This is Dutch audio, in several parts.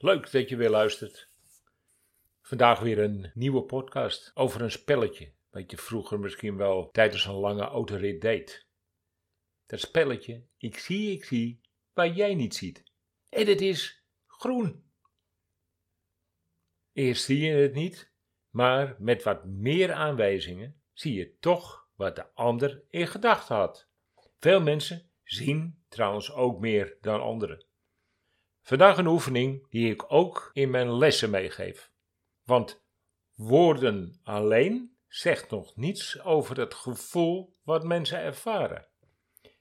Leuk dat je weer luistert. Vandaag weer een nieuwe podcast over een spelletje. Wat je vroeger misschien wel tijdens een lange autorit deed. Dat spelletje, ik zie, ik zie, waar jij niet ziet. En het is groen. Eerst zie je het niet, maar met wat meer aanwijzingen zie je toch wat de ander in gedachten had. Veel mensen zien trouwens ook meer dan anderen. Vandaag een oefening die ik ook in mijn lessen meegeef. Want woorden alleen zegt nog niets over het gevoel wat mensen ervaren.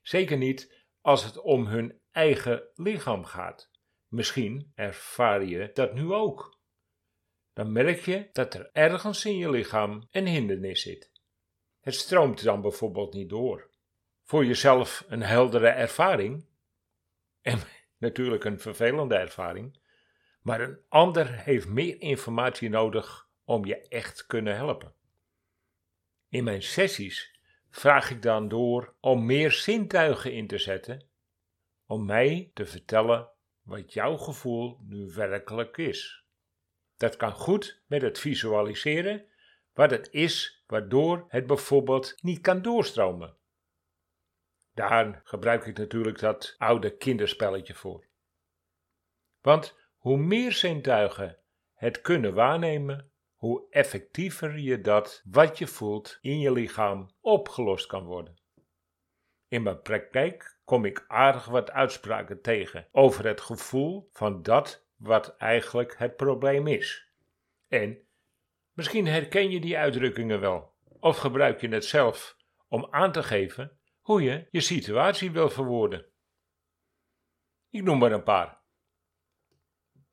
Zeker niet als het om hun eigen lichaam gaat. Misschien ervaar je dat nu ook. Dan merk je dat er ergens in je lichaam een hindernis zit. Het stroomt dan bijvoorbeeld niet door. Voor jezelf een heldere ervaring. En natuurlijk een vervelende ervaring. Maar een ander heeft meer informatie nodig om je echt kunnen helpen. In mijn sessies vraag ik dan door om meer zintuigen in te zetten om mij te vertellen wat jouw gevoel nu werkelijk is. Dat kan goed met het visualiseren wat het is waardoor het bijvoorbeeld niet kan doorstromen. Daar gebruik ik natuurlijk dat oude kinderspelletje voor. Want hoe meer zintuigen het kunnen waarnemen, hoe effectiever je dat wat je voelt in je lichaam opgelost kan worden. In mijn praktijk kom ik aardig wat uitspraken tegen over het gevoel van dat wat eigenlijk het probleem is. En misschien herken je die uitdrukkingen wel, of gebruik je het zelf om aan te geven hoe je je situatie wil verwoorden. Ik noem maar een paar.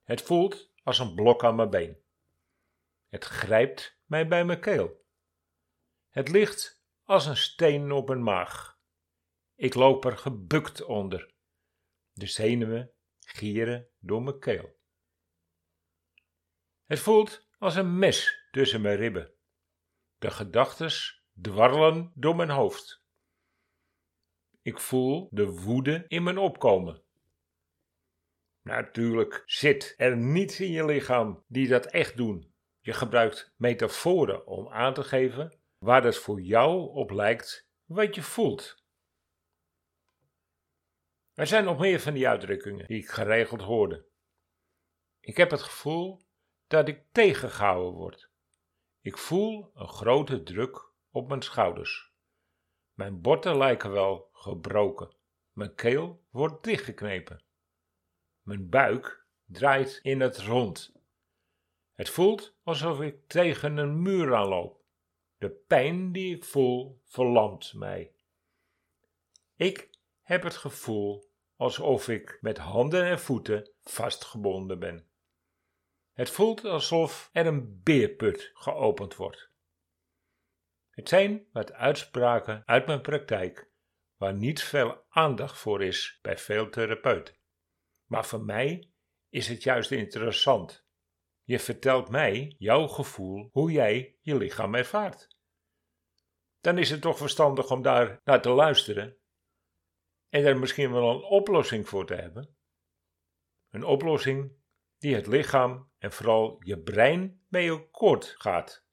Het voelt als een blok aan mijn been. Het grijpt mij bij mijn keel. Het ligt als een steen op een maag. Ik loop er gebukt onder. De zenuwen gieren door mijn keel. Het voelt als een mes tussen mijn ribben. De gedachtes dwarrelen door mijn hoofd. Ik voel de woede in mijn opkomen. Natuurlijk zit er niets in je lichaam die dat echt doen. Je gebruikt metaforen om aan te geven waar het voor jou op lijkt wat je voelt. Er zijn nog meer van die uitdrukkingen die ik geregeld hoorde. Ik heb het gevoel dat ik tegengehouden word. Ik voel een grote druk op mijn schouders. Mijn botten lijken wel gebroken. Mijn keel wordt dichtgeknepen. Mijn buik draait in het rond. Het voelt alsof ik tegen een muur aanloop. De pijn die ik voel verlamt mij. Ik heb het gevoel alsof ik met handen en voeten vastgebonden ben. Het voelt alsof er een beerput geopend wordt. Het zijn wat uitspraken uit mijn praktijk waar niet veel aandacht voor is bij veel therapeuten. Maar voor mij is het juist interessant. Je vertelt mij jouw gevoel, hoe jij je lichaam ervaart. Dan is het toch verstandig om daar naar te luisteren en er misschien wel een oplossing voor te hebben. Een oplossing die het lichaam en vooral je brein mee akkoord gaat.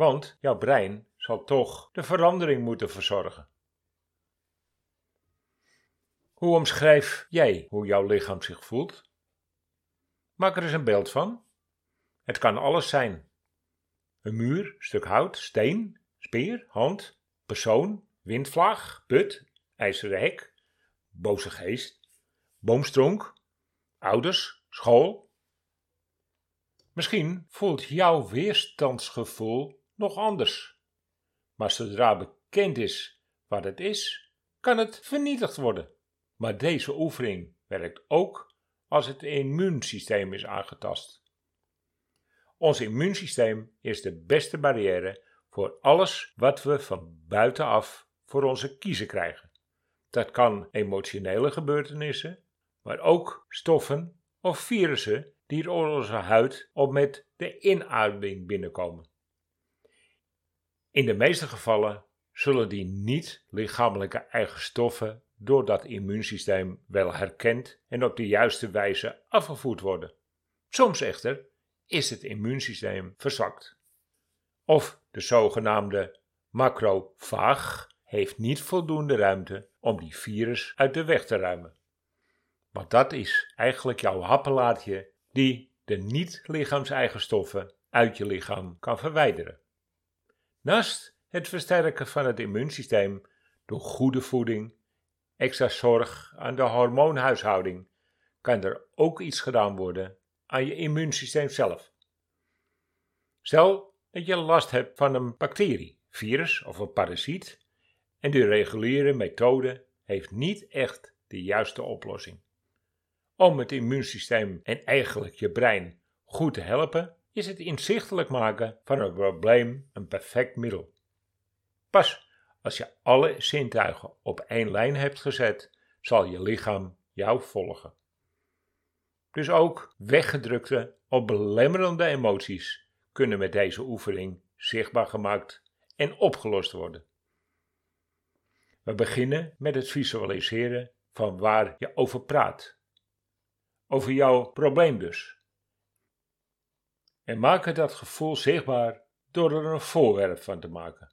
Want jouw brein zal toch de verandering moeten verzorgen. Hoe omschrijf jij hoe jouw lichaam zich voelt? Maak er eens een beeld van. Het kan alles zijn: een muur, stuk hout, steen, speer, hand, persoon, windvlaag, put, ijzeren hek, boze geest, boomstronk, ouders, school. Misschien voelt jouw weerstandsgevoel nog anders. Maar zodra bekend is wat het is, kan het vernietigd worden. Maar deze oefening werkt ook als het immuunsysteem is aangetast. Ons immuunsysteem is de beste barrière voor alles wat we van buitenaf voor onze kiezen krijgen. Dat kan emotionele gebeurtenissen, maar ook stoffen of virussen die door onze huid of met de inademing binnenkomen. In de meeste gevallen zullen die niet lichamelijke eigen stoffen doordat het immuunsysteem wel herkend en op de juiste wijze afgevoerd worden. Soms echter is het immuunsysteem verzwakt. Of de zogenaamde macrofaag heeft niet voldoende ruimte om die virus uit de weg te ruimen. Want dat is eigenlijk jouw happelaartje die de niet-lichaamseigen stoffen uit je lichaam kan verwijderen. Naast het versterken van het immuunsysteem door goede voeding, extra zorg aan de hormoonhuishouding, kan er ook iets gedaan worden aan je immuunsysteem zelf. Stel dat je last hebt van een bacterie, virus of een parasiet en de reguliere methode heeft niet echt de juiste oplossing. Om het immuunsysteem en eigenlijk je brein goed te helpen, is het inzichtelijk maken van een probleem een perfect middel. Pas als je alle zintuigen op één lijn hebt gezet, zal je lichaam jou volgen. Dus ook weggedrukte of belemmerende emoties kunnen met deze oefening zichtbaar gemaakt en opgelost worden. We beginnen met het visualiseren van waar je over praat. Over jouw probleem dus. En maken dat gevoel zichtbaar door er een voorwerp van te maken.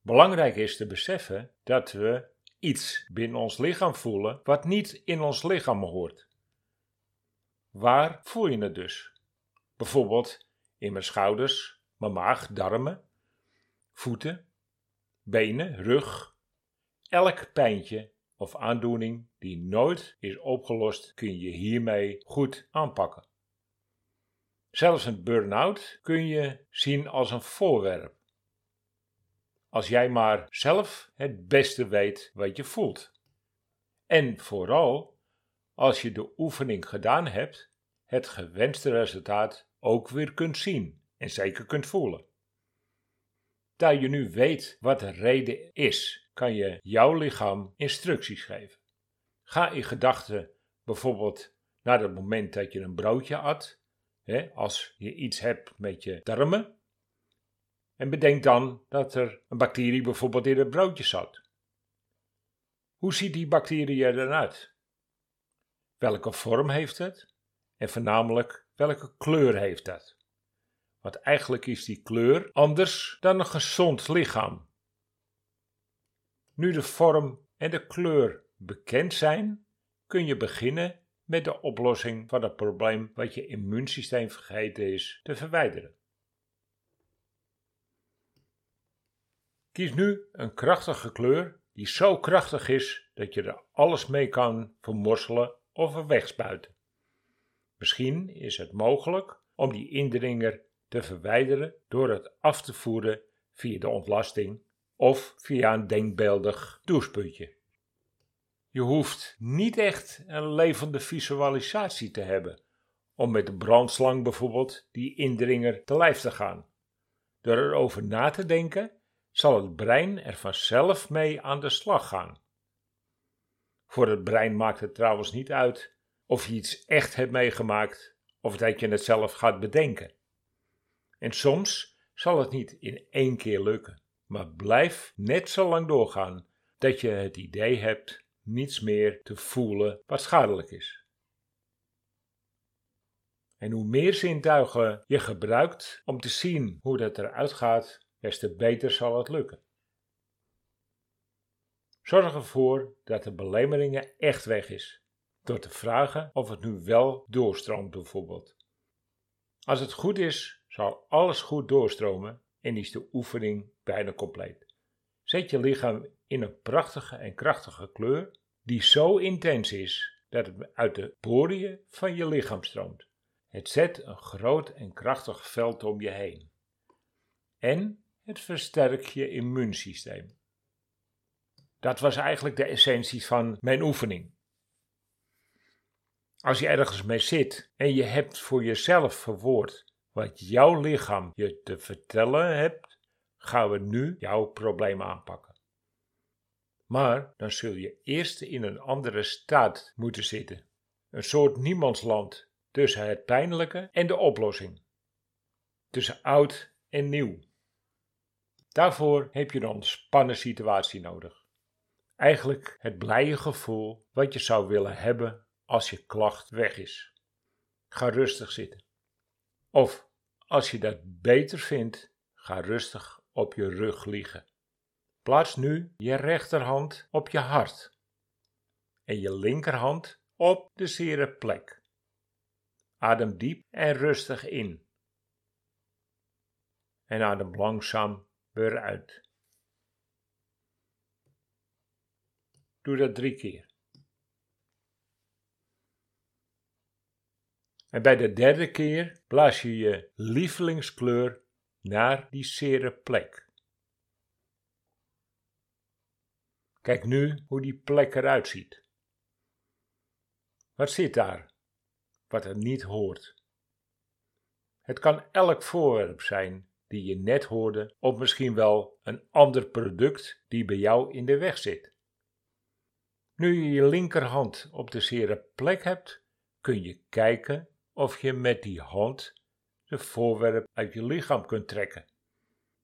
Belangrijk is te beseffen dat we iets binnen ons lichaam voelen wat niet in ons lichaam hoort. Waar voel je het dus? Bijvoorbeeld in mijn schouders, mijn maag, darmen, voeten, benen, rug. Elk pijntje of aandoening die nooit is opgelost kun je hiermee goed aanpakken. Zelfs een burn-out kun je zien als een voorwerp. Als jij maar zelf het beste weet wat je voelt. En vooral als je de oefening gedaan hebt, het gewenste resultaat ook weer kunt zien en zeker kunt voelen. Daar je nu weet wat de reden is, kan je jouw lichaam instructies geven. Ga in gedachten bijvoorbeeld naar het moment dat je een broodje at, als je iets hebt met je darmen. En bedenk dan dat er een bacterie bijvoorbeeld in het broodje zat. Hoe ziet die bacterie er dan uit? Welke vorm heeft het? En voornamelijk, welke kleur heeft dat? Want eigenlijk is die kleur anders dan een gezond lichaam. Nu de vorm en de kleur bekend zijn, kun je beginnen met de oplossing van het probleem wat je immuunsysteem vergeten is te verwijderen. Kies nu een krachtige kleur die zo krachtig is dat je er alles mee kan vermorselen of wegspuiten. Misschien is het mogelijk om die indringer te verwijderen door het af te voeren via de ontlasting of via een denkbeeldig doucheputje. Je hoeft niet echt een levende visualisatie te hebben om met de brandslang bijvoorbeeld die indringer te lijf te gaan. Door erover na te denken zal het brein er vanzelf mee aan de slag gaan. Voor het brein maakt het trouwens niet uit of je iets echt hebt meegemaakt of dat je het zelf gaat bedenken. En soms zal het niet in één keer lukken, maar blijf net zo lang doorgaan dat je het idee hebt niets meer te voelen wat schadelijk is. En hoe meer zintuigen je gebruikt om te zien hoe dat eruit gaat, des te beter zal het lukken. Zorg ervoor dat de belemmeringen echt weg is door te vragen of het nu wel doorstroomt bijvoorbeeld. Als het goed is, zal alles goed doorstromen en is de oefening bijna compleet. Zet je lichaam in een prachtige en krachtige kleur die zo intens is dat het uit de poriën van je lichaam stroomt. Het zet een groot en krachtig veld om je heen. En het versterkt je immuunsysteem. Dat was eigenlijk de essentie van mijn oefening. Als je ergens mee zit en je hebt voor jezelf verwoord wat jouw lichaam je te vertellen hebt, gaan we nu jouw probleem aanpakken. Maar dan zul je eerst in een andere staat moeten zitten. Een soort niemandsland tussen het pijnlijke en de oplossing. Tussen oud en nieuw. Daarvoor heb je een ontspannen situatie nodig. Eigenlijk het blije gevoel wat je zou willen hebben als je klacht weg is. Ga rustig zitten. Of als je dat beter vindt, ga rustig op je rug liggen. Plaats nu je rechterhand op je hart en je linkerhand op de zere plek. Adem diep en rustig in. En adem langzaam weer uit. Doe dat drie keer. En bij de derde keer blaas je je lievelingskleur naar die zere plek. Kijk nu hoe die plek eruit ziet. Wat zit daar? Wat er niet hoort. Het kan elk voorwerp zijn die je net hoorde, of misschien wel een ander product die bij jou in de weg zit. Nu je je linkerhand op de zere plek hebt, kun je kijken of je met die hand de voorwerp uit je lichaam kunt trekken.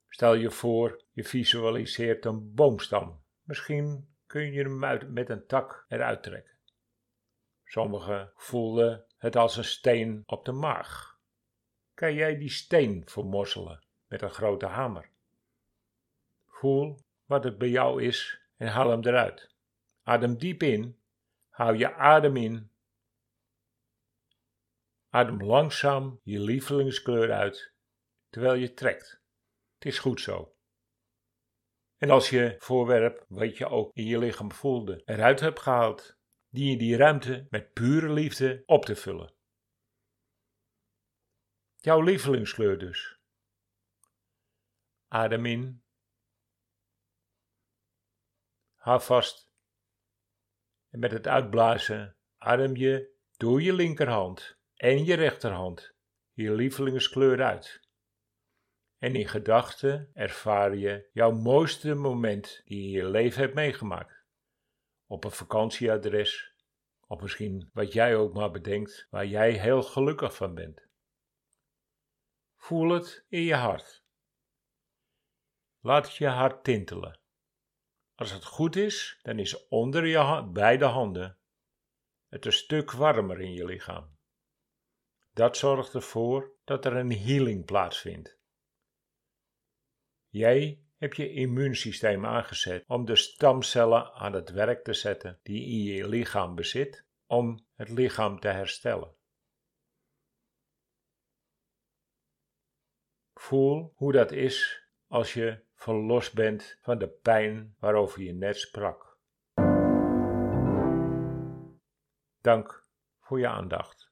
Stel je voor, je visualiseert een boomstam. Misschien kun je hem uit, met een tak eruit trekken. Sommigen voelden het als een steen op de maag. Kan jij die steen vermorzelen met een grote hamer? Voel wat het bij jou is en haal hem eruit. Adem diep in, hou je adem in. Adem langzaam je lievelingskleur uit terwijl je trekt. Het is goed zo. En als je voorwerp, wat je ook in je lichaam voelde, eruit hebt gehaald, dien je die ruimte met pure liefde op te vullen. Jouw lievelingskleur dus. Adem in. Hou vast. En met het uitblazen adem je door je linkerhand en je rechterhand je lievelingskleur uit. En in gedachten ervaar je jouw mooiste moment die je in je leven hebt meegemaakt op een vakantieadres, of misschien wat jij ook maar bedenkt, waar jij heel gelukkig van bent. Voel het in je hart. Laat je hart tintelen. Als het goed is, dan is onder je beide handen het een stuk warmer in je lichaam. Dat zorgt ervoor dat er een healing plaatsvindt. Jij heb je immuunsysteem aangezet om de stamcellen aan het werk te zetten die in je lichaam bezit om het lichaam te herstellen. Voel hoe dat is als je verlost bent van de pijn waarover je net sprak. Dank voor je aandacht.